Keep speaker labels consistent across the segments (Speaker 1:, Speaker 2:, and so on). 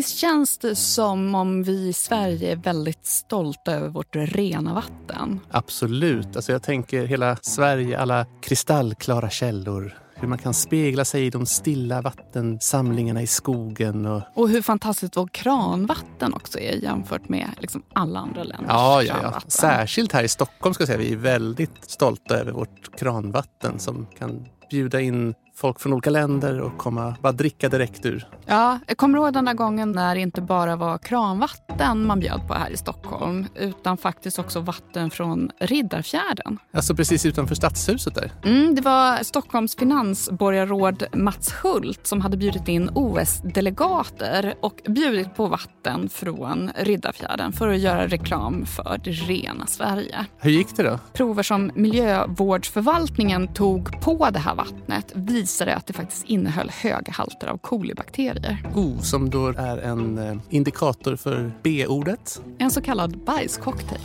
Speaker 1: Visst känns det som om vi i Sverige är väldigt stolta över vårt rena vatten?
Speaker 2: Absolut. Alltså jag tänker hela Sverige, alla kristallklara källor. Hur man kan spegla sig i de stilla vattensamlingarna i skogen. Och...
Speaker 1: och hur fantastiskt vårt kranvatten också är jämfört med liksom alla andra länders
Speaker 2: ja, ja, ja. Särskilt här i Stockholm ska jag säga. Vi är väldigt stolta över vårt kranvatten som kan bjuda in folk från olika länder och komma, bara dricka direkt ur.
Speaker 1: Ja, jag kommer ihåg den där gången när det inte bara var kranvatten man bjöd på här i Stockholm utan faktiskt också vatten från Riddarfjärden.
Speaker 2: Alltså precis utanför Stadshuset där?
Speaker 1: Mm, det var Stockholms finansborgarråd Mats Hult som hade bjudit in OS-delegater och bjudit på vatten från Riddarfjärden för att göra reklam för det rena Sverige.
Speaker 2: Hur gick det då?
Speaker 1: Prover som miljövårdsförvaltningen tog på det här vattnet visade att det faktiskt innehöll höga halter av kolibakterier.
Speaker 2: Oh, som då är en eh, indikator för B-ordet?
Speaker 1: En så kallad bajscocktail.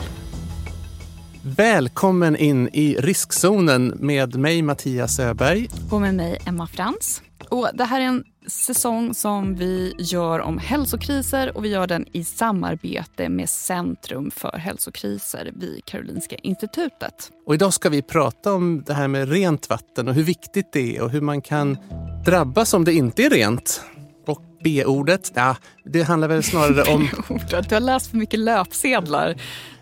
Speaker 2: Välkommen in i riskzonen med mig Mattias Öberg.
Speaker 1: Och med mig Emma Frans. Och det här är en säsong som vi gör om hälsokriser och vi gör den i samarbete med Centrum för hälsokriser vid Karolinska institutet.
Speaker 2: Och idag ska vi prata om det här med rent vatten och hur viktigt det är och hur man kan drabbas om det inte är rent. B-ordet, ja, det handlar väl snarare om...
Speaker 1: Du har läst för mycket löpsedlar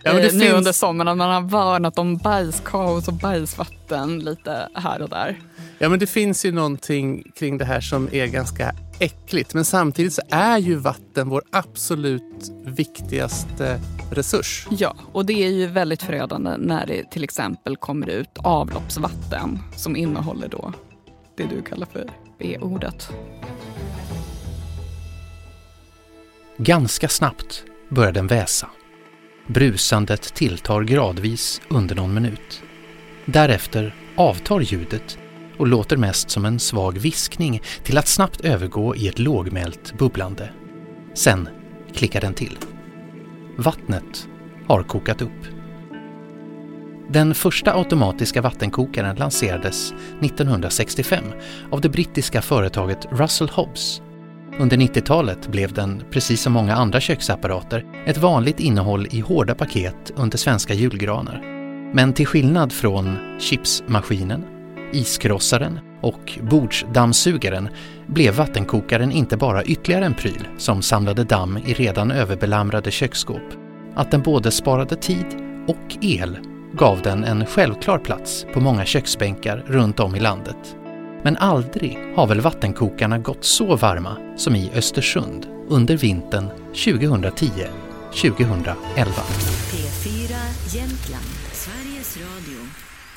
Speaker 1: ja, eh, nu finns... under sommaren. Man har varnat om bajskaos och bajsvatten lite här och där.
Speaker 2: Ja, men det finns ju någonting kring det här som är ganska äckligt. Men samtidigt så är ju vatten vår absolut viktigaste resurs.
Speaker 1: Ja, och det är ju väldigt förödande när det till exempel kommer ut avloppsvatten som innehåller då det du kallar för B-ordet.
Speaker 3: Ganska snabbt börjar den väsa. Brusandet tilltar gradvis under någon minut. Därefter avtar ljudet och låter mest som en svag viskning till att snabbt övergå i ett lågmält bubblande. Sen klickar den till. Vattnet har kokat upp. Den första automatiska vattenkokaren lanserades 1965 av det brittiska företaget Russell Hobbs. Under 90-talet blev den, precis som många andra köksapparater, ett vanligt innehåll i hårda paket under svenska julgranar. Men till skillnad från chipsmaskinen iskrossaren och bordsdammsugaren blev vattenkokaren inte bara ytterligare en pryl som samlade damm i redan överbelamrade köksskåp. Att den både sparade tid och el gav den en självklar plats på många köksbänkar runt om i landet. Men aldrig har väl vattenkokarna gått så varma som i Östersund under vintern 2010-2011.
Speaker 4: P4 Jämtland, Sveriges Radio.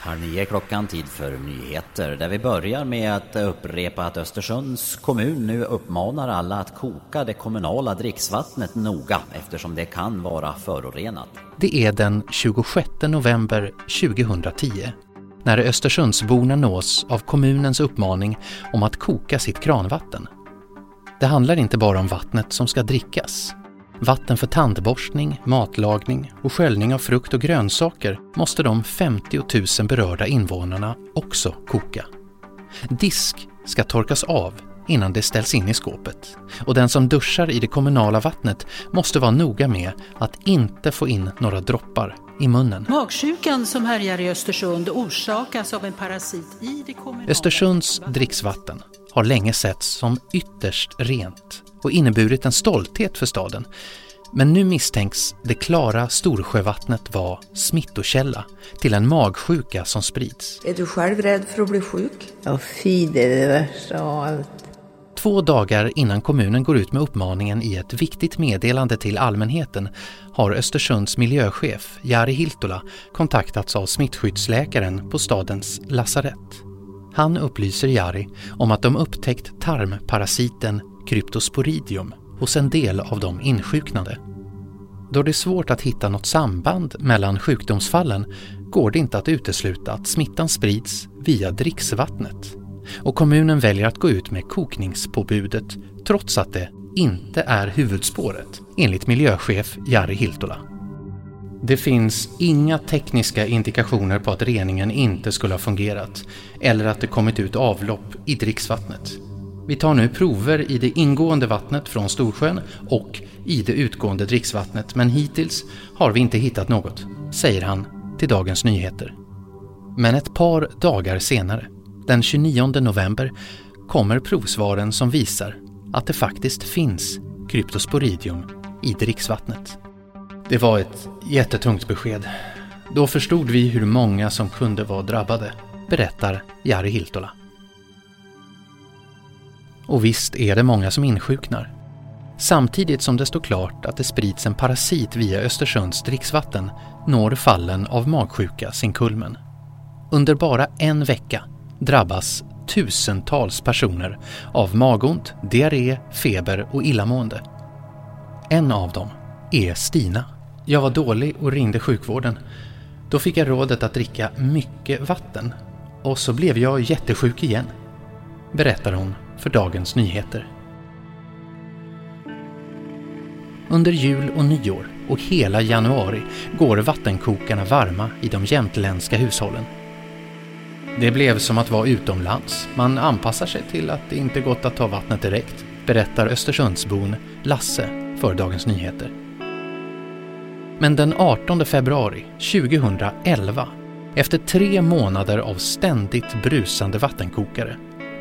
Speaker 5: Halv nio klockan, tid för nyheter. Där vi börjar med att upprepa att Östersunds kommun nu uppmanar alla att koka det kommunala dricksvattnet noga eftersom det kan vara förorenat.
Speaker 3: Det är den 26 november 2010 när Östersundsborna nås av kommunens uppmaning om att koka sitt kranvatten. Det handlar inte bara om vattnet som ska drickas Vatten för tandborstning, matlagning och sköljning av frukt och grönsaker måste de 50 000 berörda invånarna också koka. Disk ska torkas av innan det ställs in i skåpet och den som duschar i det kommunala vattnet måste vara noga med att inte få in några droppar i munnen.
Speaker 6: Magsjukan som härjar i Östersund orsakas av en parasit i det kommunala
Speaker 3: Östersunds dricksvatten har länge setts som ytterst rent och inneburit en stolthet för staden. Men nu misstänks det klara Storsjövattnet vara smittokälla till en magsjuka som sprids.
Speaker 7: Är du själv rädd för att bli sjuk?
Speaker 8: Ja, fy det är det värsta av allt.
Speaker 3: Två dagar innan kommunen går ut med uppmaningen i ett viktigt meddelande till allmänheten har Östersunds miljöchef Jari Hiltola kontaktats av smittskyddsläkaren på stadens lasarett. Han upplyser Jari om att de upptäckt tarmparasiten Cryptosporidium hos en del av de insjuknade. Då det är svårt att hitta något samband mellan sjukdomsfallen går det inte att utesluta att smittan sprids via dricksvattnet. Och kommunen väljer att gå ut med kokningspåbudet trots att det inte är huvudspåret, enligt miljöchef Jari Hiltola. Det finns inga tekniska indikationer på att reningen inte skulle ha fungerat eller att det kommit ut avlopp i dricksvattnet. Vi tar nu prover i det ingående vattnet från Storsjön och i det utgående dricksvattnet men hittills har vi inte hittat något, säger han till Dagens Nyheter. Men ett par dagar senare, den 29 november, kommer provsvaren som visar att det faktiskt finns kryptosporidium i dricksvattnet. Det var ett jättetungt besked. Då förstod vi hur många som kunde vara drabbade, berättar Jari Hiltola. Och visst är det många som insjuknar. Samtidigt som det står klart att det sprids en parasit via Östersunds dricksvatten når fallen av magsjuka sin kulmen. Under bara en vecka drabbas tusentals personer av magont, diarré, feber och illamående. En av dem är Stina. Jag var dålig och ringde sjukvården. Då fick jag rådet att dricka mycket vatten och så blev jag jättesjuk igen, berättar hon för Dagens Nyheter. Under jul och nyår och hela januari går vattenkokarna varma i de jämtländska hushållen. Det blev som att vara utomlands. Man anpassar sig till att det inte gått att ta vattnet direkt, berättar Östersundsbon Lasse för Dagens Nyheter. Men den 18 februari 2011, efter tre månader av ständigt brusande vattenkokare,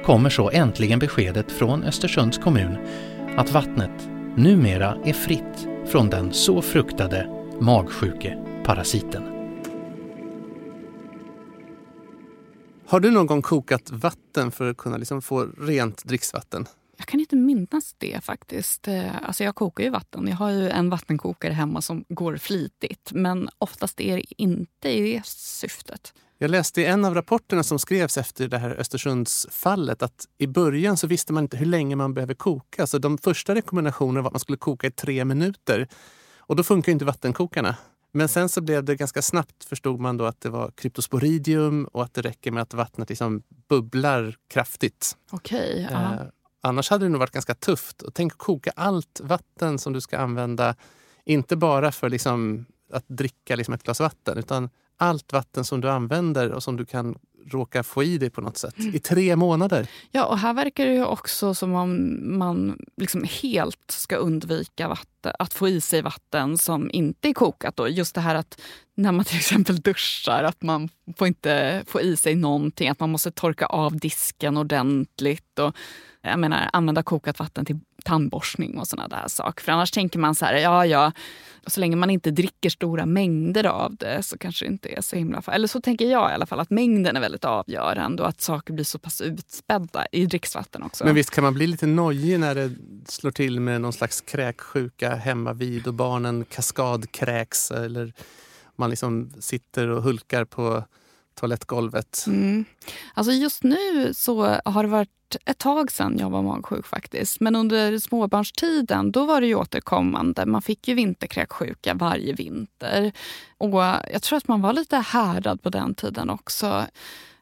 Speaker 3: kommer så äntligen beskedet från Östersunds kommun att vattnet numera är fritt från den så fruktade magsjuke-parasiten.
Speaker 2: Har du någon gång kokat vatten för att kunna liksom få rent dricksvatten?
Speaker 1: Jag kan inte minnas det faktiskt. Eh, alltså jag kokar ju vatten. Jag har ju en vattenkokare hemma som går flitigt. Men oftast är det inte i det syftet.
Speaker 2: Jag läste i en av rapporterna som skrevs efter det här Östersundsfallet att i början så visste man inte hur länge man behöver koka. Så de första rekommendationerna var att man skulle koka i tre minuter. Och då funkar inte vattenkokarna. Men sen så blev det ganska snabbt förstod man då att det var kryptosporidium och att det räcker med att vattnet liksom bubblar kraftigt.
Speaker 1: Okej.
Speaker 2: Eh, annars hade det nog varit ganska tufft. Och tänk att koka allt vatten som du ska använda, inte bara för liksom att dricka liksom ett glas vatten, utan allt vatten som du använder och som du kan råka få i dig på något sätt i tre månader.
Speaker 1: Ja, och här verkar det ju också som om man liksom helt ska undvika vatten, att få i sig vatten som inte är kokat. Då. Just det här att när man till exempel duschar, att man får inte få i sig någonting. Att man måste torka av disken ordentligt. Och, jag menar, använda kokat vatten till tandborstning och såna där saker. För annars tänker man så här, ja ja, så länge man inte dricker stora mängder av det så kanske det inte är så himla farligt. Eller så tänker jag i alla fall, att mängden är väldigt avgörande och att saker blir så pass utspädda i dricksvatten också.
Speaker 2: Men visst kan man bli lite nojig när det slår till med någon slags kräksjuka hemma vid och barnen kaskadkräks eller man liksom sitter och hulkar på toalettgolvet.
Speaker 1: Mm. Alltså just nu så har det varit ett tag sedan jag var magsjuk faktiskt. Men under småbarnstiden då var det ju återkommande. Man fick ju vinterkräksjuka varje vinter. Och jag tror att man var lite härdad på den tiden också.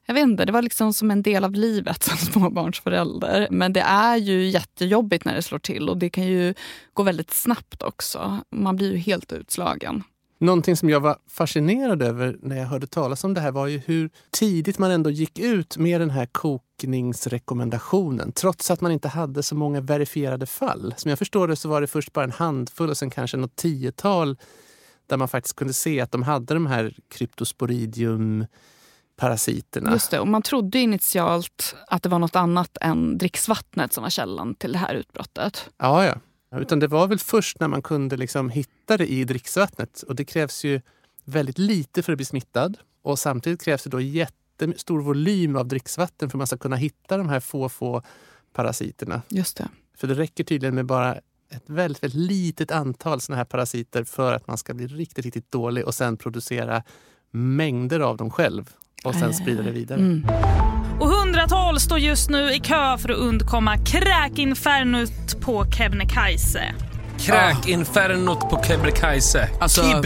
Speaker 1: Jag vet inte, det var liksom som en del av livet som småbarnsförälder. Men det är ju jättejobbigt när det slår till och det kan ju gå väldigt snabbt också. Man blir ju helt utslagen.
Speaker 2: Någonting som jag var fascinerad över när jag hörde talas om det här var ju hur tidigt man ändå gick ut med den här kokningsrekommendationen trots att man inte hade så många verifierade fall. Som jag förstår det så var det först bara en handfull och sen kanske något tiotal där man faktiskt kunde se att de hade de här kryptosporidium parasiterna.
Speaker 1: Just det, och man trodde initialt att det var något annat än dricksvattnet som var källan till det här utbrottet.
Speaker 2: Ja, ja. Utan det var väl först när man kunde liksom hitta det i dricksvattnet. Och det krävs ju väldigt lite för att bli smittad. Och samtidigt krävs det då jättestor volym av dricksvatten för att man ska kunna hitta de här få, få parasiterna.
Speaker 1: Just det.
Speaker 2: För det räcker tydligen med bara ett väldigt, väldigt litet antal såna här parasiter för att man ska bli riktigt, riktigt dålig och sen producera mängder av dem själv och sen sprida det vidare. Mm.
Speaker 9: Hundratals står just nu i kö för att undkomma kräkinfernot på Kebnekaise.
Speaker 10: Kräkinfernot på Kebnekaise.
Speaker 11: Alltså,
Speaker 10: Kib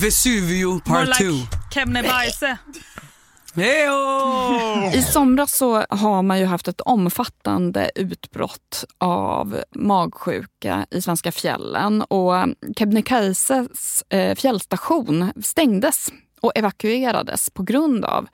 Speaker 11: Vesuvio part 2.
Speaker 9: Like Kebnekaise.
Speaker 1: I somras så har man ju haft ett omfattande utbrott av magsjuka i svenska fjällen och Kebnekaises eh, fjällstation stängdes och evakuerades på grund av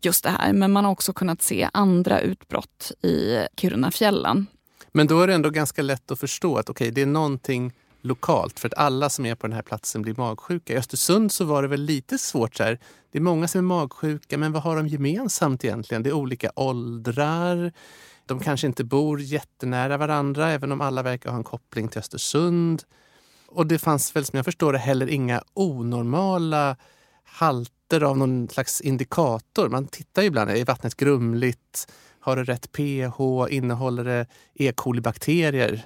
Speaker 1: just det här. Men man har också kunnat se andra utbrott i Kirunafjällen.
Speaker 2: Men då är det ändå ganska lätt att förstå att okay, det är någonting lokalt för att alla som är på den här platsen blir magsjuka. I Östersund så var det väl lite svårt. Så här. Det är många som är magsjuka, men vad har de gemensamt egentligen? Det är olika åldrar. De kanske inte bor jättenära varandra, även om alla verkar ha en koppling till Östersund. Och det fanns väl som jag förstår det heller inga onormala halter av någon slags indikator. Man tittar ju ibland, är vattnet grumligt? Har det rätt pH? Innehåller det E. coli-bakterier?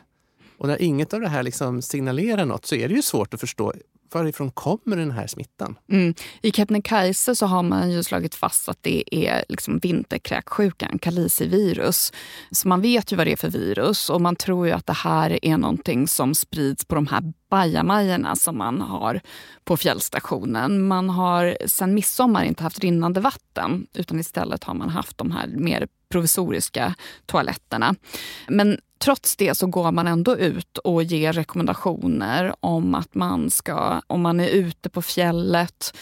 Speaker 2: Och när inget av det här liksom signalerar något så är det ju svårt att förstå varifrån kommer den här smittan?
Speaker 1: Mm. I Kebnekaise så har man ju slagit fast att det är liksom vinterkräksjukan, kalicivirus. Så man vet ju vad det är för virus och man tror ju att det här är någonting som sprids på de här bajamajorna som man har på fjällstationen. Man har sedan midsommar inte haft rinnande vatten utan istället har man haft de här mer provisoriska toaletterna. Men trots det så går man ändå ut och ger rekommendationer om att man ska, om man är ute på fjället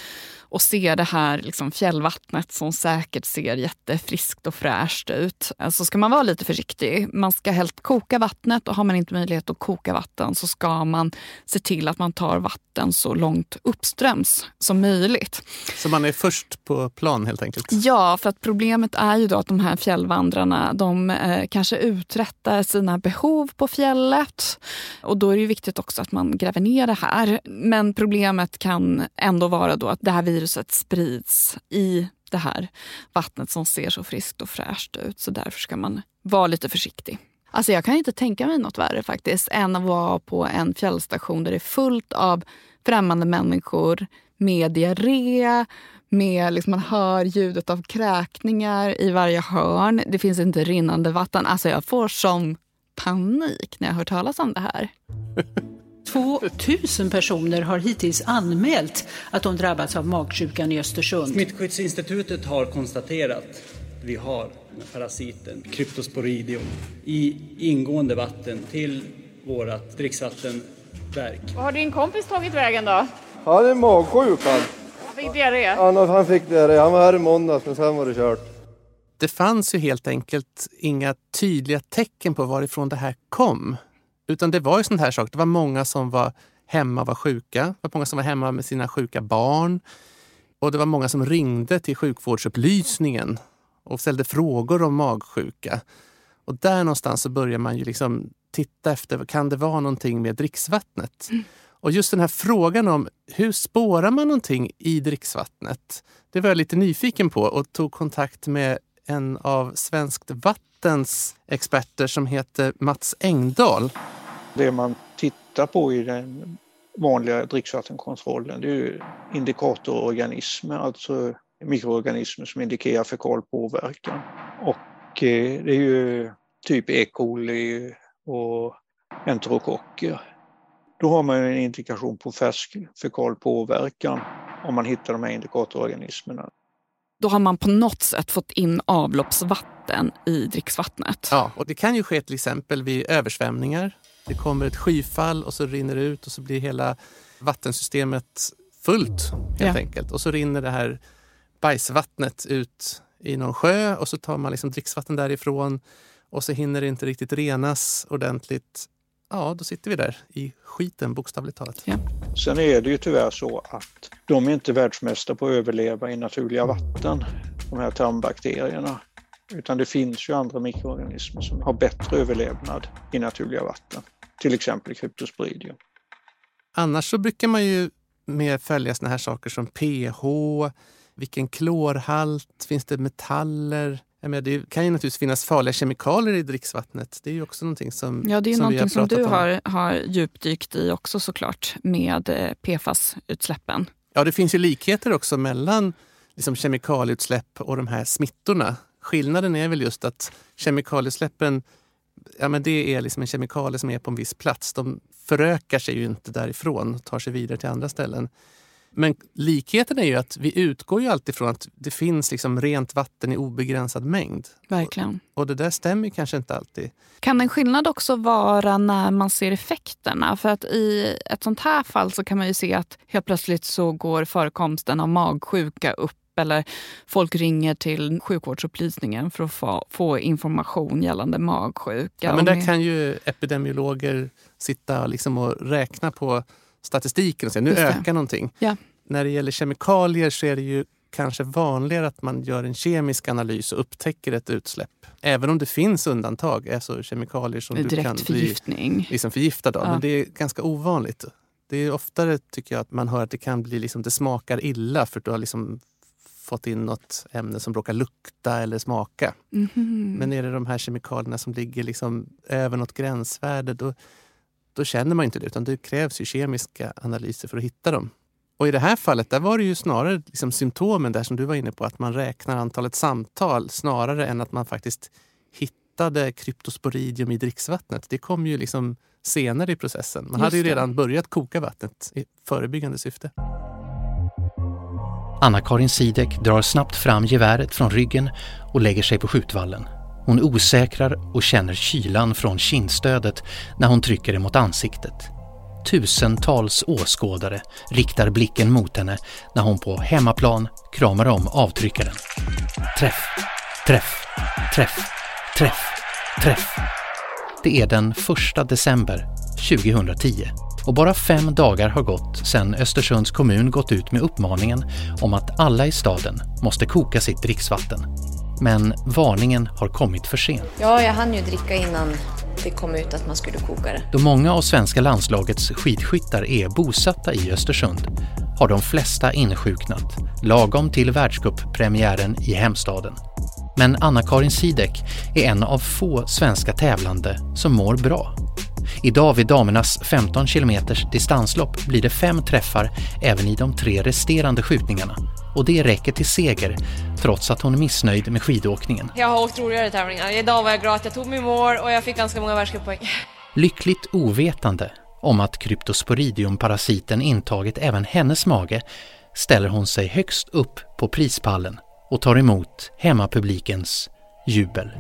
Speaker 1: och ser det här liksom fjällvattnet som säkert ser jättefriskt och fräscht ut eh, så ska man vara lite försiktig. Man ska helt koka vattnet och har man inte möjlighet att koka vatten så ska man se till att man tar vatten så långt uppströms som möjligt.
Speaker 2: Så man är först på plan helt enkelt?
Speaker 1: Ja, för att problemet är ju då att de här fjällvandrarna de eh, kanske uträttar sina behov på fjället och då är det viktigt också att man gräver ner det här. Men problemet kan ändå vara då att det här viruset sprids i det här vattnet som ser så friskt och fräscht ut. Så därför ska man vara lite försiktig. Alltså jag kan inte tänka mig något värre faktiskt än att vara på en fjällstation där det är fullt av främmande människor med diarré, med liksom man hör ljudet av kräkningar i varje hörn. Det finns inte rinnande vatten. Alltså jag får sån panik när jag hör talas om det här.
Speaker 6: 2000 personer har hittills anmält att de drabbats av magsjukan i Östersund.
Speaker 12: Smittskyddsinstitutet har konstaterat att vi har parasiten Cryptosporidium i ingående vatten till vårt dricksvattenverk.
Speaker 13: Vad har din kompis tagit vägen då?
Speaker 14: Han är magsjuk han.
Speaker 13: Han fick diarré?
Speaker 14: Han, han fick diarré. Han var här i måndags men sen var det kört.
Speaker 2: Det fanns ju helt enkelt inga tydliga tecken på varifrån det här kom. Utan det var ju sån här sak. Det var många som var hemma och var sjuka. Det var många som var hemma med sina sjuka barn. Och det var många som ringde till sjukvårdsupplysningen och ställde frågor om magsjuka. Och där någonstans så börjar man ju liksom titta efter, kan det vara någonting med dricksvattnet? Mm. Och just den här frågan om hur spårar man någonting i dricksvattnet? Det var jag lite nyfiken på och tog kontakt med en av Svenskt Vattens experter som heter Mats Engdahl.
Speaker 15: Det man tittar på i den vanliga dricksvattenkontrollen det är ju indikatororganismer, alltså mikroorganismer som indikerar fekal påverkan. Och eh, det är ju typ E. coli och enterokocker. Då har man en indikation på färsk fekal påverkan om man hittar de här indikatororganismerna.
Speaker 1: Då har man på något sätt fått in avloppsvatten i dricksvattnet.
Speaker 2: Ja, och det kan ju ske till exempel vid översvämningar. Det kommer ett skyfall och så rinner det ut och så blir hela vattensystemet fullt helt ja. enkelt. Och så rinner det här bajsvattnet ut i någon sjö och så tar man liksom dricksvatten därifrån och så hinner det inte riktigt renas ordentligt. Ja, då sitter vi där i skiten bokstavligt talat. Ja.
Speaker 15: Sen är det ju tyvärr så att de är inte världsmästare på att överleva i naturliga vatten, de här tarmbakterierna. Utan det finns ju andra mikroorganismer som har bättre överlevnad i naturliga vatten. Till exempel Cryptosporidium.
Speaker 2: Annars så brukar man ju mer följa såna här saker som pH, vilken klorhalt, finns det metaller? Menar, det kan ju naturligtvis finnas farliga kemikalier i dricksvattnet. Det är ju också någonting som
Speaker 1: Ja, det är
Speaker 2: som
Speaker 1: någonting som du har, har djupdykt i också såklart med eh, PFAS-utsläppen.
Speaker 2: Ja, det finns ju likheter också mellan liksom, kemikalieutsläpp och de här smittorna. Skillnaden är väl just att kemikalieutsläppen ja, men det är liksom en kemikalie som är på en viss plats. De förökar sig ju inte därifrån och tar sig vidare till andra ställen. Men likheten är ju att vi utgår ju alltid från att det finns liksom rent vatten i obegränsad mängd.
Speaker 1: Verkligen.
Speaker 2: Och, och det där stämmer kanske inte alltid.
Speaker 1: Kan en skillnad också vara när man ser effekterna? För att i ett sånt här fall så kan man ju se att helt plötsligt så går förekomsten av magsjuka upp eller folk ringer till sjukvårdsupplysningen för att få, få information gällande magsjuka.
Speaker 2: Ja, men där kan ju epidemiologer sitta liksom och räkna på statistiken och säga nu ökar någonting.
Speaker 1: Ja.
Speaker 2: När det gäller kemikalier så är det ju kanske vanligare att man gör en kemisk analys och upptäcker ett utsläpp. Även om det finns undantag, alltså kemikalier som
Speaker 1: Direkt
Speaker 2: du kan
Speaker 1: förgiftning.
Speaker 2: bli liksom förgiftad av.
Speaker 1: Ja.
Speaker 2: Men det är ganska ovanligt. Det är oftare tycker jag att man hör att det kan bli liksom, det smakar illa för du har liksom fått in något ämne som råkar lukta eller smaka.
Speaker 1: Mhm.
Speaker 2: Men är det de här kemikalierna som ligger liksom över något gränsvärde då, då känner man inte det utan det krävs ju kemiska analyser för att hitta dem. Och i det här fallet där var det ju snarare liksom symptomen där som du var inne på att man räknar antalet samtal snarare än att man faktiskt hittade kryptosporidium i dricksvattnet. Det kom ju liksom senare i processen. Man
Speaker 1: Just
Speaker 2: hade ju
Speaker 1: det.
Speaker 2: redan börjat koka vattnet i förebyggande syfte.
Speaker 3: Anna-Karin Sidek drar snabbt fram geväret från ryggen och lägger sig på skjutvallen. Hon osäkrar och känner kylan från kindstödet när hon trycker det mot ansiktet. Tusentals åskådare riktar blicken mot henne när hon på hemmaplan kramar om avtryckaren. Träff, träff, träff, träff, träff. Det är den 1 december 2010 och bara fem dagar har gått sedan Östersunds kommun gått ut med uppmaningen om att alla i staden måste koka sitt dricksvatten. Men varningen har kommit för sent.
Speaker 16: Ja, jag hann ju dricka innan det kom ut att man skulle koka det.
Speaker 3: Då många av svenska landslagets skidskyttar är bosatta i Östersund har de flesta insjuknat lagom till världscuppremiären i hemstaden. Men Anna-Karin Sidek är en av få svenska tävlande som mår bra. Idag vid damernas 15 km distanslopp blir det fem träffar även i de tre resterande skjutningarna. Och det räcker till seger trots att hon är missnöjd med skidåkningen.
Speaker 17: Jag har åkt roligare tävlingar. Idag var jag glad att jag tog mig mål och jag fick ganska många världscuppoäng.
Speaker 3: Lyckligt ovetande om att kryptosporidiumparasiten intagit även hennes mage ställer hon sig högst upp på prispallen och tar emot hemmapublikens jubel.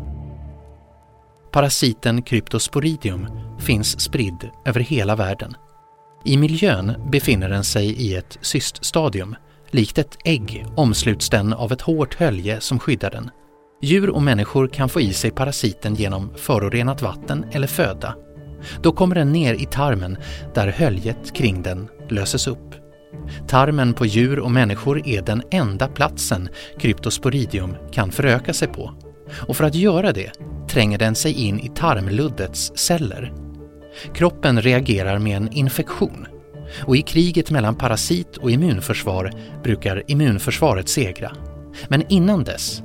Speaker 3: Parasiten Cryptosporidium finns spridd över hela världen. I miljön befinner den sig i ett cyststadium. Likt ett ägg omsluts den av ett hårt hölje som skyddar den. Djur och människor kan få i sig parasiten genom förorenat vatten eller föda. Då kommer den ner i tarmen där höljet kring den löses upp. Tarmen på djur och människor är den enda platsen kryptosporidium kan föröka sig på. Och för att göra det tränger den sig in i tarmluddets celler. Kroppen reagerar med en infektion och i kriget mellan parasit och immunförsvar brukar immunförsvaret segra. Men innan dess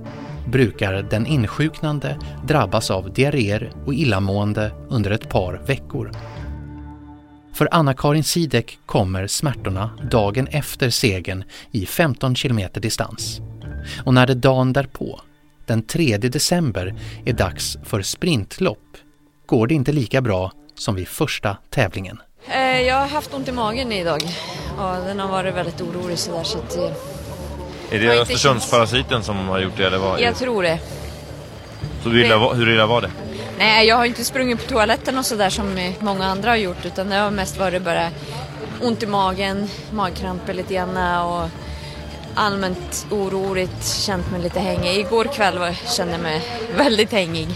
Speaker 3: brukar den insjuknande drabbas av diarréer och illamående under ett par veckor. För Anna-Karin Sidek kommer smärtorna dagen efter segern i 15 km distans. Och när det dagen därpå, den 3 december, är dags för sprintlopp går det inte lika bra som vid första tävlingen.
Speaker 16: Eh, Jag har haft ont i magen idag. Ja, den har varit väldigt orolig sådär så att... eh,
Speaker 18: Är det Östersundsparasiten som har gjort det eller vad?
Speaker 16: Jag tror det.
Speaker 18: Så hur illa, var- hur illa var det?
Speaker 16: Nej, jag har inte sprungit på toaletten och sådär som många andra har gjort utan det har mest varit bara ont i magen, magkramper lite grann och allmänt oroligt, känt mig lite hängig. Igår kväll var, kände jag mig väldigt hängig.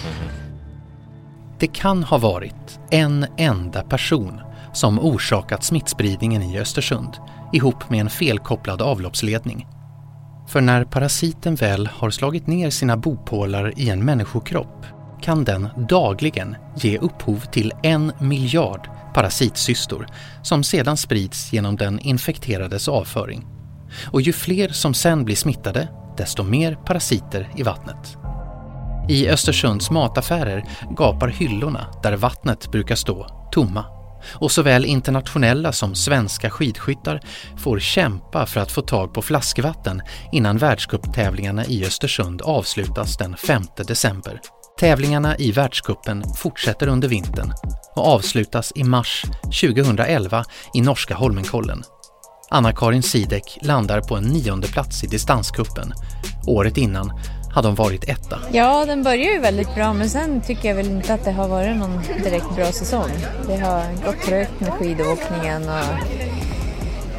Speaker 3: Det kan ha varit en enda person som orsakat smittspridningen i Östersund ihop med en felkopplad avloppsledning. För när parasiten väl har slagit ner sina bopålar i en människokropp kan den dagligen ge upphov till en miljard parasitsystor som sedan sprids genom den infekterades avföring. Och ju fler som sen blir smittade, desto mer parasiter i vattnet. I Östersunds mataffärer gapar hyllorna där vattnet brukar stå tomma. Och såväl internationella som svenska skidskyttar får kämpa för att få tag på flaskvatten innan världscuptävlingarna i Östersund avslutas den 5 december. Tävlingarna i världscupen fortsätter under vintern och avslutas i mars 2011 i norska Holmenkollen. Anna-Karin Sidek landar på en nionde plats i distanskuppen. Året innan hade hon varit etta.
Speaker 16: Ja, den börjar ju väldigt bra men sen tycker jag väl inte att det har varit någon direkt bra säsong. Det har gått trögt med skidåkningen och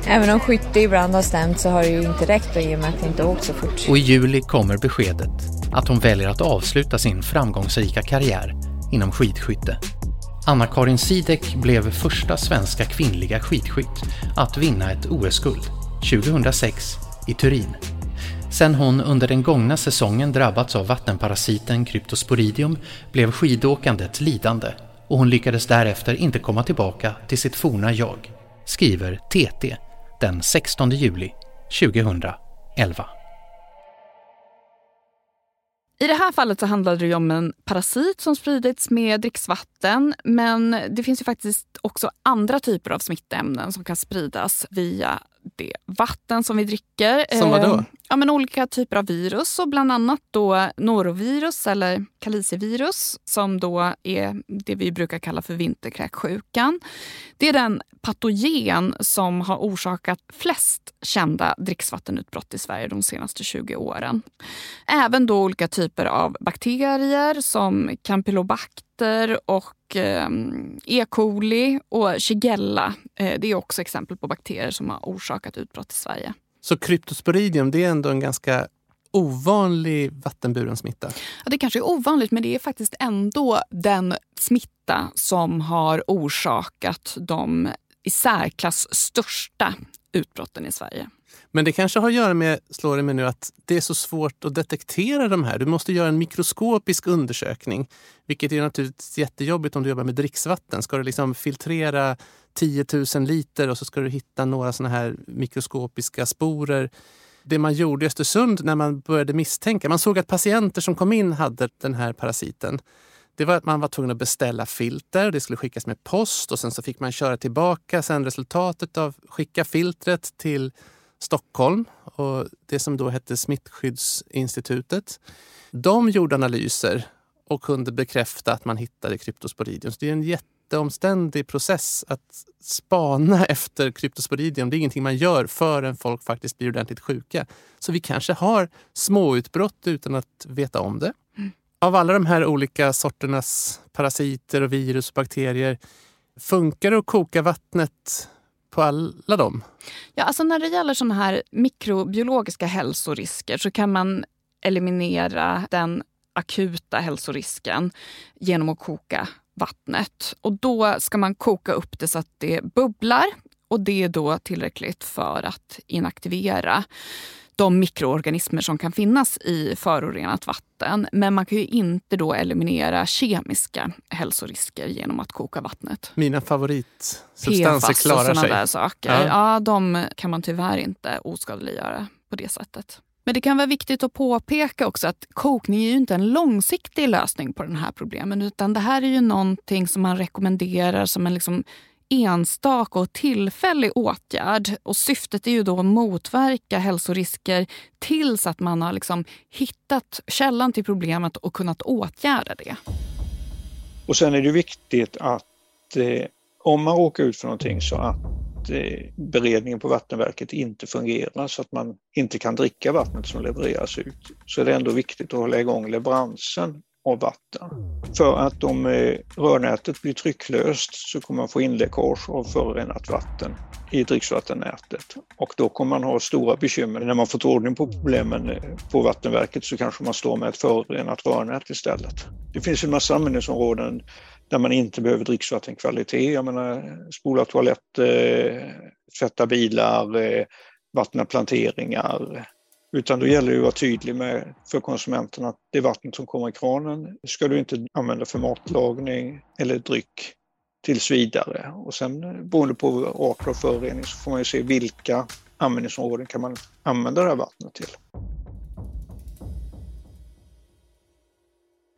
Speaker 16: även om skytte ibland har stämt så har det ju inte räckt i och med att det inte åkt så fort.
Speaker 3: Och i juli kommer beskedet att hon väljer att avsluta sin framgångsrika karriär inom skidskytte. Anna-Karin Sidek blev första svenska kvinnliga skidskytt att vinna ett OS-guld 2006 i Turin. Sen hon under den gångna säsongen drabbats av vattenparasiten Cryptosporidium blev skidåkandet lidande och hon lyckades därefter inte komma tillbaka till sitt forna jag, skriver TT den 16 juli 2011.
Speaker 1: I det här fallet så handlade det om en parasit som spridits med dricksvatten. Men det finns ju faktiskt också andra typer av smittämnen som kan spridas via det vatten som vi dricker.
Speaker 2: Som vadå?
Speaker 1: Ja, men olika typer av virus och bland annat då norovirus eller kalicivirus som då är det vi brukar kalla för vinterkräksjukan. Det är den patogen som har orsakat flest kända dricksvattenutbrott i Sverige de senaste 20 åren. Även då olika typer av bakterier som campylobacter och eh, E. coli och shigella. Eh, det är också exempel på bakterier som har orsakat utbrott i Sverige.
Speaker 2: Så kryptosporidium, det är ändå en ganska ovanlig vattenburen smitta?
Speaker 1: Ja, det kanske är ovanligt, men det är faktiskt ändå den smitta som har orsakat de i särklass största utbrotten i Sverige.
Speaker 2: Men det kanske har att göra med, slår det mig nu, att det är så svårt att detektera de här. Du måste göra en mikroskopisk undersökning, vilket är naturligtvis jättejobbigt om du jobbar med dricksvatten. Ska du liksom filtrera 10 000 liter och så ska du hitta några såna här mikroskopiska sporer. Det man gjorde i Östersund när man började misstänka, man såg att patienter som kom in hade den här parasiten. Det var att man var tvungen att beställa filter, det skulle skickas med post och sen så fick man köra tillbaka sen resultatet av skicka filtret till Stockholm och det som då hette Smittskyddsinstitutet. De gjorde analyser och kunde bekräfta att man hittade kryptosporidium. Så det är en jätteomständig process att spana efter kryptosporidium. Det är ingenting man gör förrän folk faktiskt blir ordentligt sjuka. Så vi kanske har småutbrott utan att veta om det. Mm. Av alla de här olika sorternas parasiter och virus och bakterier, funkar det att koka vattnet på alla dem?
Speaker 1: Ja, alltså när det gäller såna här mikrobiologiska hälsorisker så kan man eliminera den akuta hälsorisken genom att koka vattnet. Och då ska man koka upp det så att det bubblar och det är då tillräckligt för att inaktivera de mikroorganismer som kan finnas i förorenat vatten. Men man kan ju inte då eliminera kemiska hälsorisker genom att koka vattnet.
Speaker 2: Mina favoritsubstanser
Speaker 1: PFAS
Speaker 2: klarar
Speaker 1: och
Speaker 2: sig.
Speaker 1: där saker.
Speaker 2: Ja.
Speaker 1: Ja. de kan man tyvärr inte oskadliggöra på det sättet. Men det kan vara viktigt att påpeka också att kokning är ju inte en långsiktig lösning på den här problemen. Utan det här är ju någonting som man rekommenderar som en liksom enstaka och tillfällig åtgärd. Och syftet är ju då att motverka hälsorisker tills att man har liksom hittat källan till problemet och kunnat åtgärda det.
Speaker 15: Och sen är det viktigt att eh, om man råkar ut för någonting så att Eh, beredningen på vattenverket inte fungerar så att man inte kan dricka vattnet som levereras ut så är det ändå viktigt att hålla igång leveransen av vatten. För att om eh, rörnätet blir trycklöst så kommer man få inläckage av förorenat vatten i dricksvattennätet. Och då kommer man ha stora bekymmer. När man fått ordning på problemen eh, på vattenverket så kanske man står med ett förorenat rörnät istället. Det finns en massa användningsområden där man inte behöver dricksvattenkvalitet. Jag menar spola toaletter, eh, tvätta bilar, eh, vattna planteringar, utan då gäller det att vara tydlig med för konsumenten att det vattnet som kommer i kranen ska du inte använda för matlagning eller dryck tills vidare. Och sen eh, beroende på art av förorening så får man ju se vilka användningsområden kan man använda det här vattnet till.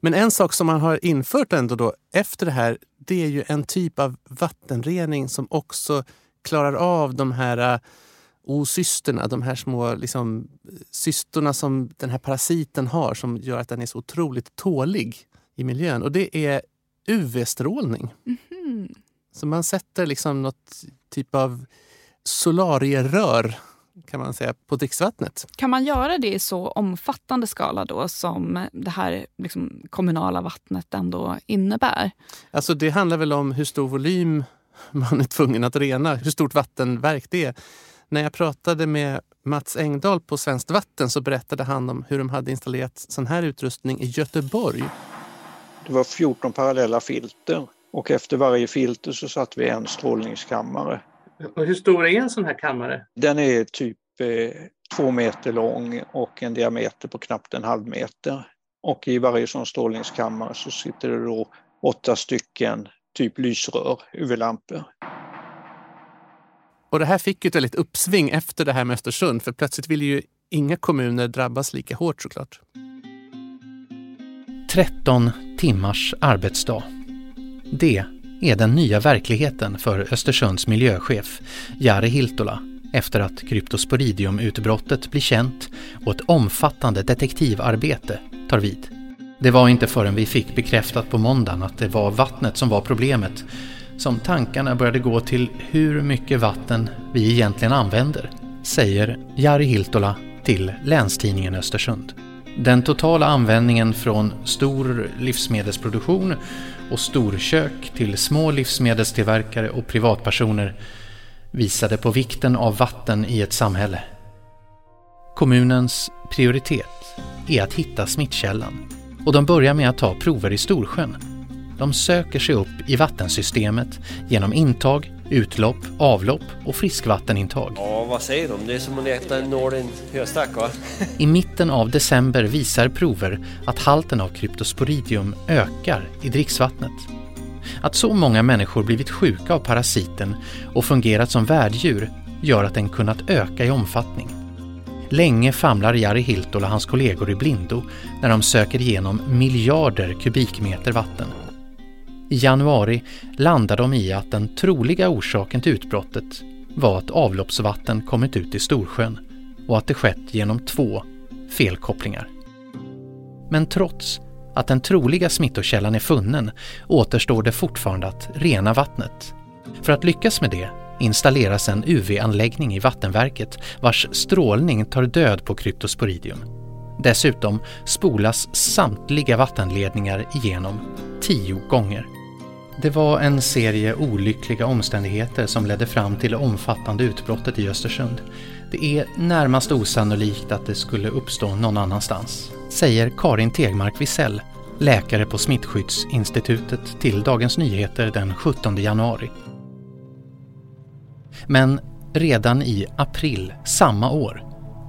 Speaker 2: Men en sak som man har infört ändå då efter det här, det är ju en typ av vattenrening som också klarar av de här äh, ocysterna, de här små liksom, cystorna som den här parasiten har som gör att den är så otroligt tålig i miljön. Och det är UV-strålning.
Speaker 1: Mhm.
Speaker 2: Så man sätter liksom något typ av solarierör kan man säga, på dricksvattnet.
Speaker 1: Kan man göra det i så omfattande skala då som det här liksom, kommunala vattnet ändå innebär?
Speaker 2: Alltså det handlar väl om hur stor volym man är tvungen att rena, hur stort vattenverk det är. När jag pratade med Mats Engdahl på Svenskt Vatten så berättade han om hur de hade installerat sån här utrustning i Göteborg.
Speaker 15: Det var 14 parallella filter och efter varje filter så satt vi en strålningskammare.
Speaker 2: Och hur stor är en sån här kammare?
Speaker 15: Den är typ eh, två meter lång och en diameter på knappt en halv meter. Och i varje sån strålningskammare så sitter det då åtta stycken typ lysrör, UV-lampor.
Speaker 2: Och det här fick ett väldigt uppsving efter det här med Östersund för plötsligt ville ju inga kommuner drabbas lika hårt såklart.
Speaker 3: 13 timmars arbetsdag. Det är den nya verkligheten för Östersunds miljöchef Jari Hiltola efter att kryptosporidiumutbrottet blir känt och ett omfattande detektivarbete tar vid. Det var inte förrän vi fick bekräftat på måndagen att det var vattnet som var problemet som tankarna började gå till hur mycket vatten vi egentligen använder, säger Jari Hiltola till Länstidningen Östersund. Den totala användningen från stor livsmedelsproduktion och storkök till små livsmedelstillverkare och privatpersoner visade på vikten av vatten i ett samhälle. Kommunens prioritet är att hitta smittkällan och de börjar med att ta prover i Storsjön. De söker sig upp i vattensystemet genom intag, utlopp, avlopp och friskvattenintag.
Speaker 19: Ja, vad säger de? Det är som att leta en nål i en höstack va?
Speaker 3: I mitten av december visar prover att halten av kryptosporidium ökar i dricksvattnet. Att så många människor blivit sjuka av parasiten och fungerat som värddjur gör att den kunnat öka i omfattning. Länge famlar Jari Hiltol och hans kollegor i blindo när de söker igenom miljarder kubikmeter vatten. I januari landar de i att den troliga orsaken till utbrottet var att avloppsvatten kommit ut i Storsjön och att det skett genom två felkopplingar. Men trots att den troliga smittokällan är funnen återstår det fortfarande att rena vattnet. För att lyckas med det installeras en UV-anläggning i vattenverket vars strålning tar död på kryptosporidium. Dessutom spolas samtliga vattenledningar igenom tio gånger. Det var en serie olyckliga omständigheter som ledde fram till det omfattande utbrottet i Östersund. Det är närmast osannolikt att det skulle uppstå någon annanstans, säger Karin Tegmark Wisell, läkare på Smittskyddsinstitutet till Dagens Nyheter den 17 januari. Men redan i april samma år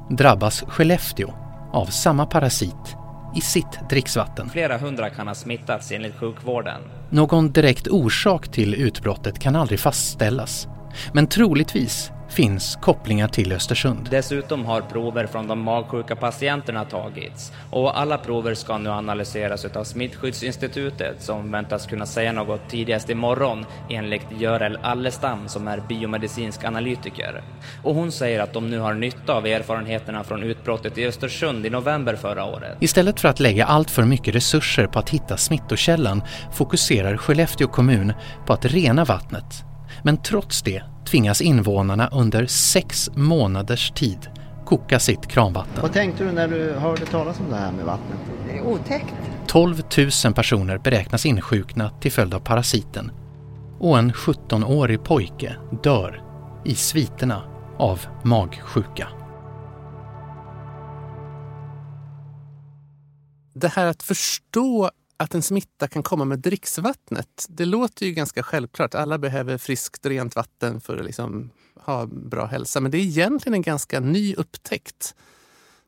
Speaker 3: drabbas Skellefteå av samma parasit i sitt dricksvatten.
Speaker 20: Flera hundra kan ha smittats enligt sjukvården.
Speaker 3: Någon direkt orsak till utbrottet kan aldrig fastställas. Men troligtvis finns kopplingar till Östersund.
Speaker 20: Dessutom har prover från de magsjuka patienterna tagits och alla prover ska nu analyseras av Smittskyddsinstitutet som väntas kunna säga något tidigast imorgon enligt Görel Allestam som är biomedicinsk analytiker. Och hon säger att de nu har nytta av erfarenheterna från utbrottet i Östersund i november förra året.
Speaker 3: Istället för att lägga allt för mycket resurser på att hitta smittokällan fokuserar Skellefteå kommun på att rena vattnet. Men trots det tvingas invånarna under sex månaders tid koka sitt kranvatten.
Speaker 21: Vad tänkte du när du hörde talas om det här med vattnet?
Speaker 8: Det är otäckt.
Speaker 3: 12 000 personer beräknas insjukna till följd av parasiten och en 17-årig pojke dör i sviterna av magsjuka.
Speaker 2: Det här att förstå att en smitta kan komma med dricksvattnet, det låter ju ganska självklart. Alla behöver friskt, rent vatten för att liksom ha bra hälsa. Men det är egentligen en ganska ny upptäckt.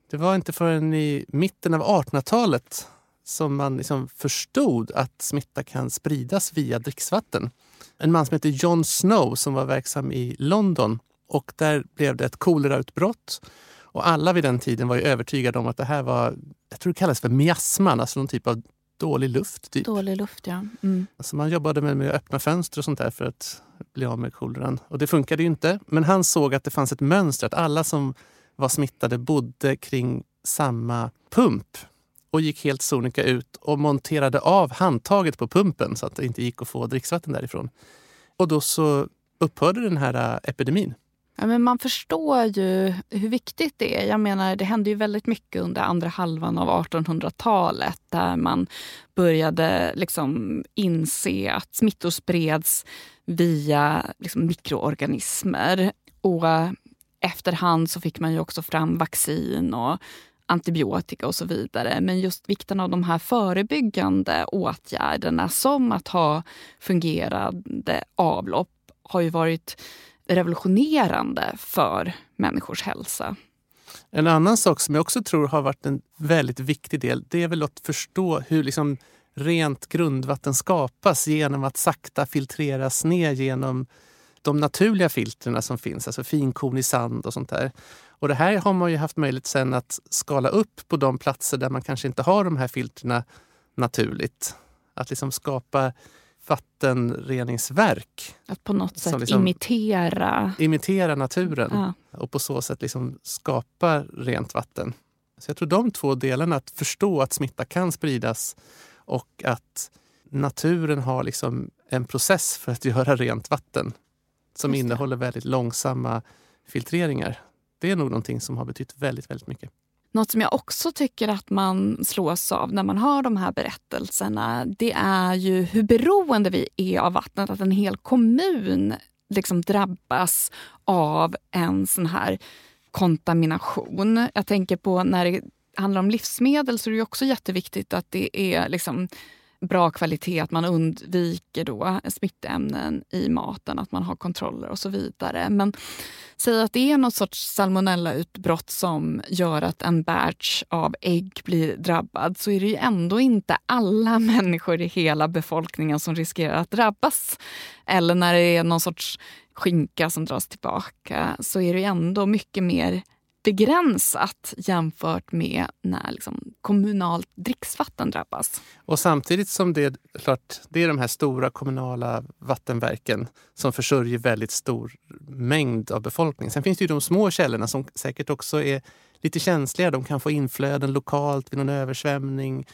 Speaker 2: Det var inte förrän i mitten av 1800-talet som man liksom förstod att smitta kan spridas via dricksvatten. En man som heter John Snow som var verksam i London och där blev det ett kolerautbrott. Och alla vid den tiden var ju övertygade om att det här var, jag tror det kallas för miasman, alltså någon typ av dålig luft. Typ.
Speaker 1: Dålig luft, ja. Mm.
Speaker 2: Alltså man jobbade med, med att öppna fönster och sånt där för att bli av med koleran. Och det funkade ju inte. Men han såg att det fanns ett mönster, att alla som var smittade bodde kring samma pump och gick helt sonika ut och monterade av handtaget på pumpen så att det inte gick att få dricksvatten därifrån. Och då så upphörde den här epidemin.
Speaker 1: Ja, men man förstår ju hur viktigt det är. Jag menar, det hände ju väldigt mycket under andra halvan av 1800-talet där man började liksom inse att smittor spreds via liksom mikroorganismer. Och efterhand så fick man ju också fram vaccin och antibiotika och så vidare. Men just vikten av de här förebyggande åtgärderna som att ha fungerande avlopp har ju varit revolutionerande för människors hälsa.
Speaker 2: En annan sak som jag också tror har varit en väldigt viktig del, det är väl att förstå hur liksom rent grundvatten skapas genom att sakta filtreras ner genom de naturliga filtrerna som finns, alltså finkornig sand och sånt där. Och det här har man ju haft möjlighet sen att skala upp på de platser där man kanske inte har de här filtrerna naturligt. Att liksom skapa vattenreningsverk.
Speaker 1: Att på något sätt liksom imitera...
Speaker 2: Imitera naturen
Speaker 1: ja.
Speaker 2: och på så sätt liksom skapa rent vatten. Så jag tror de två delarna, att förstå att smitta kan spridas och att naturen har liksom en process för att göra rent vatten som innehåller väldigt långsamma filtreringar. Det är nog någonting som har betytt väldigt, väldigt mycket.
Speaker 1: Något som jag också tycker att man slås av när man hör de här berättelserna det är ju hur beroende vi är av vattnet. Att en hel kommun liksom drabbas av en sån här kontamination. Jag tänker på när det handlar om livsmedel så är det också jätteviktigt att det är liksom bra kvalitet, att man undviker då smittämnen i maten, att man har kontroller och så vidare. Men säg att det är något sorts salmonellautbrott som gör att en batch av ägg blir drabbad så är det ju ändå inte alla människor i hela befolkningen som riskerar att drabbas. Eller när det är någon sorts skinka som dras tillbaka så är det ändå mycket mer begränsat jämfört med när liksom kommunalt dricksvatten drabbas.
Speaker 2: Och samtidigt som det, klart, det är de här stora kommunala vattenverken som försörjer väldigt stor mängd av befolkningen. Sen finns det ju de små källorna som säkert också är lite känsliga. De kan få inflöden lokalt vid någon översvämning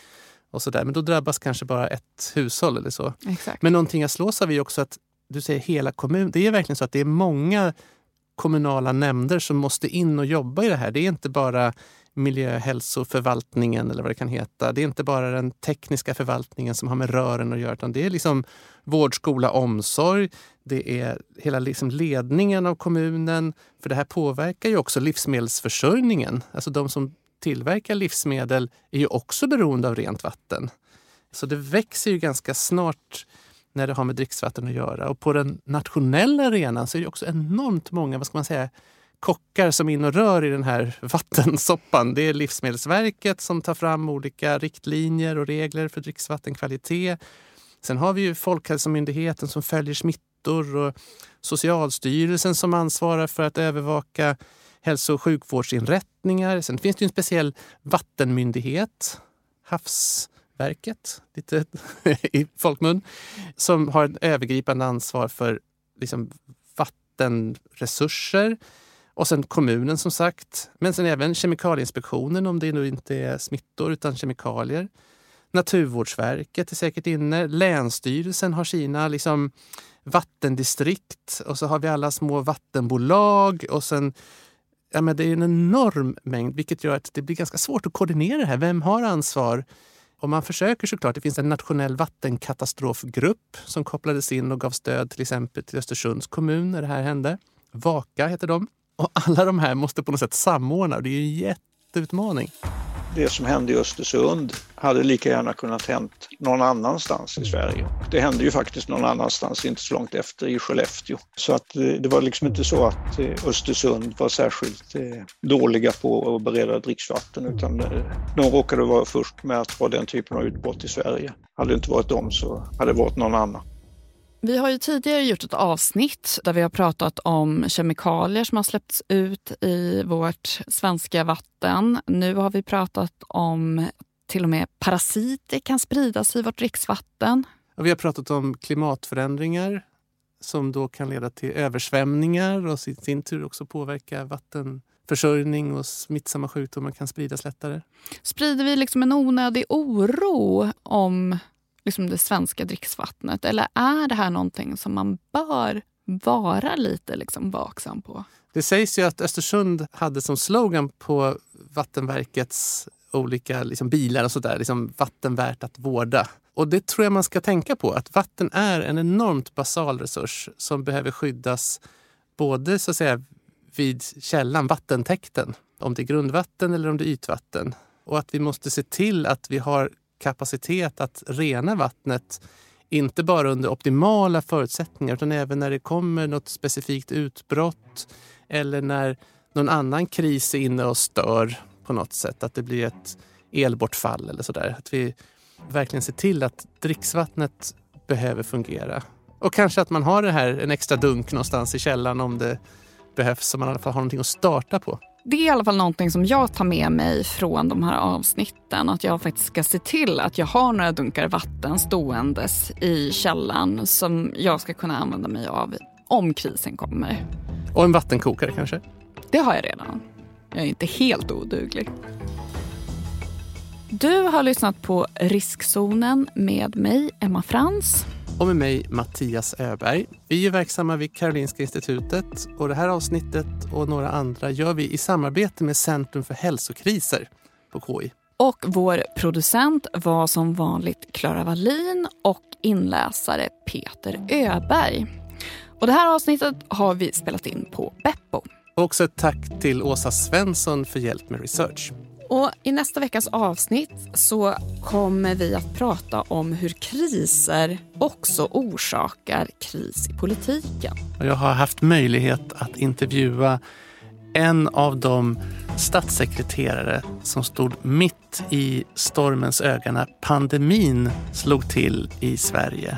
Speaker 2: och så där. Men då drabbas kanske bara ett hushåll eller så.
Speaker 1: Exakt.
Speaker 2: Men någonting jag slås av är också att du säger hela kommunen. Det är verkligen så att det är många kommunala nämnder som måste in och jobba i det här. Det är inte bara miljöhälsoförvaltningen eller vad det kan heta. Det är inte bara den tekniska förvaltningen som har med rören att göra utan det är liksom vård, skola, omsorg. Det är hela liksom ledningen av kommunen. För det här påverkar ju också livsmedelsförsörjningen. Alltså de som tillverkar livsmedel är ju också beroende av rent vatten. Så det växer ju ganska snart när det har med dricksvatten att göra. Och på den nationella arenan så är det också enormt många, vad ska man säga, kockar som är in och rör i den här vattensoppan. Det är Livsmedelsverket som tar fram olika riktlinjer och regler för dricksvattenkvalitet. Sen har vi ju Folkhälsomyndigheten som följer smittor och Socialstyrelsen som ansvarar för att övervaka hälso och sjukvårdsinrättningar. Sen finns det en speciell vattenmyndighet, Havs verket, lite i folkmun, som har ett övergripande ansvar för liksom, vattenresurser. Och sen kommunen som sagt, men sen även Kemikalieinspektionen om det nu inte är smittor utan kemikalier. Naturvårdsverket är säkert inne. Länsstyrelsen har sina liksom, vattendistrikt och så har vi alla små vattenbolag och sen Ja, men det är en enorm mängd vilket gör att det blir ganska svårt att koordinera det här. Vem har ansvar? Och man försöker såklart. Det finns en nationell vattenkatastrofgrupp som kopplades in och gav stöd till exempel till Östersunds kommun när det här hände. Vaka heter de. Och alla de här måste på något sätt samordna. Det är en jätteutmaning
Speaker 15: det som hände i Östersund hade lika gärna kunnat hänt någon annanstans i Sverige. Det hände ju faktiskt någon annanstans, inte så långt efter, i Skellefteå. Så att eh, det var liksom inte så att eh, Östersund var särskilt eh, dåliga på att bereda dricksvatten utan de råkade vara först med att ha den typen av utbrott i Sverige. Hade det inte varit dem så hade det varit någon annan.
Speaker 1: Vi har ju tidigare gjort ett avsnitt där vi har pratat om kemikalier som har släppts ut i vårt svenska vatten. Nu har vi pratat om till och med parasiter kan spridas i vårt dricksvatten.
Speaker 2: Vi har pratat om klimatförändringar som då kan leda till översvämningar och i sin tur också påverka vattenförsörjning och smittsamma sjukdomar kan spridas lättare.
Speaker 1: Sprider vi liksom en onödig oro om liksom det svenska dricksvattnet? Eller är det här någonting som man bör vara lite liksom vaksam på.
Speaker 2: Det sägs ju att Östersund hade som slogan på Vattenverkets olika liksom bilar och sådär, liksom vatten värt att vårda. Och det tror jag man ska tänka på, att vatten är en enormt basal resurs som behöver skyddas både så att säga vid källan, vattentäkten, om det är grundvatten eller om det är ytvatten. Och att vi måste se till att vi har kapacitet att rena vattnet inte bara under optimala förutsättningar utan även när det kommer något specifikt utbrott eller när någon annan kris är inne och stör på något sätt. Att det blir ett elbortfall eller sådär. Att vi verkligen ser till att dricksvattnet behöver fungera. Och kanske att man har det här, en extra dunk någonstans i källaren om det behövs så man i alla fall har någonting att starta på.
Speaker 1: Det är i alla fall någonting som jag tar med mig från de här avsnitten. Att jag faktiskt ska se till att jag har några dunkar vatten ståendes i källan som jag ska kunna använda mig av om krisen kommer.
Speaker 2: Och en vattenkokare kanske?
Speaker 1: Det har jag redan. Jag är inte helt oduglig. Du har lyssnat på Riskzonen med mig, Emma Frans.
Speaker 2: Och med mig, Mattias Öberg. Vi är verksamma vid Karolinska institutet och det här avsnittet och några andra gör vi i samarbete med Centrum för hälsokriser på KI.
Speaker 1: Och vår producent var som vanligt Klara Wallin och inläsare Peter Öberg. Och det här avsnittet har vi spelat in på Beppo.
Speaker 2: Och också ett tack till Åsa Svensson för hjälp med research.
Speaker 1: Och I nästa veckas avsnitt så kommer vi att prata om hur kriser också orsakar kris i politiken.
Speaker 2: Jag har haft möjlighet att intervjua en av de statssekreterare som stod mitt i stormens öga när pandemin slog till i Sverige.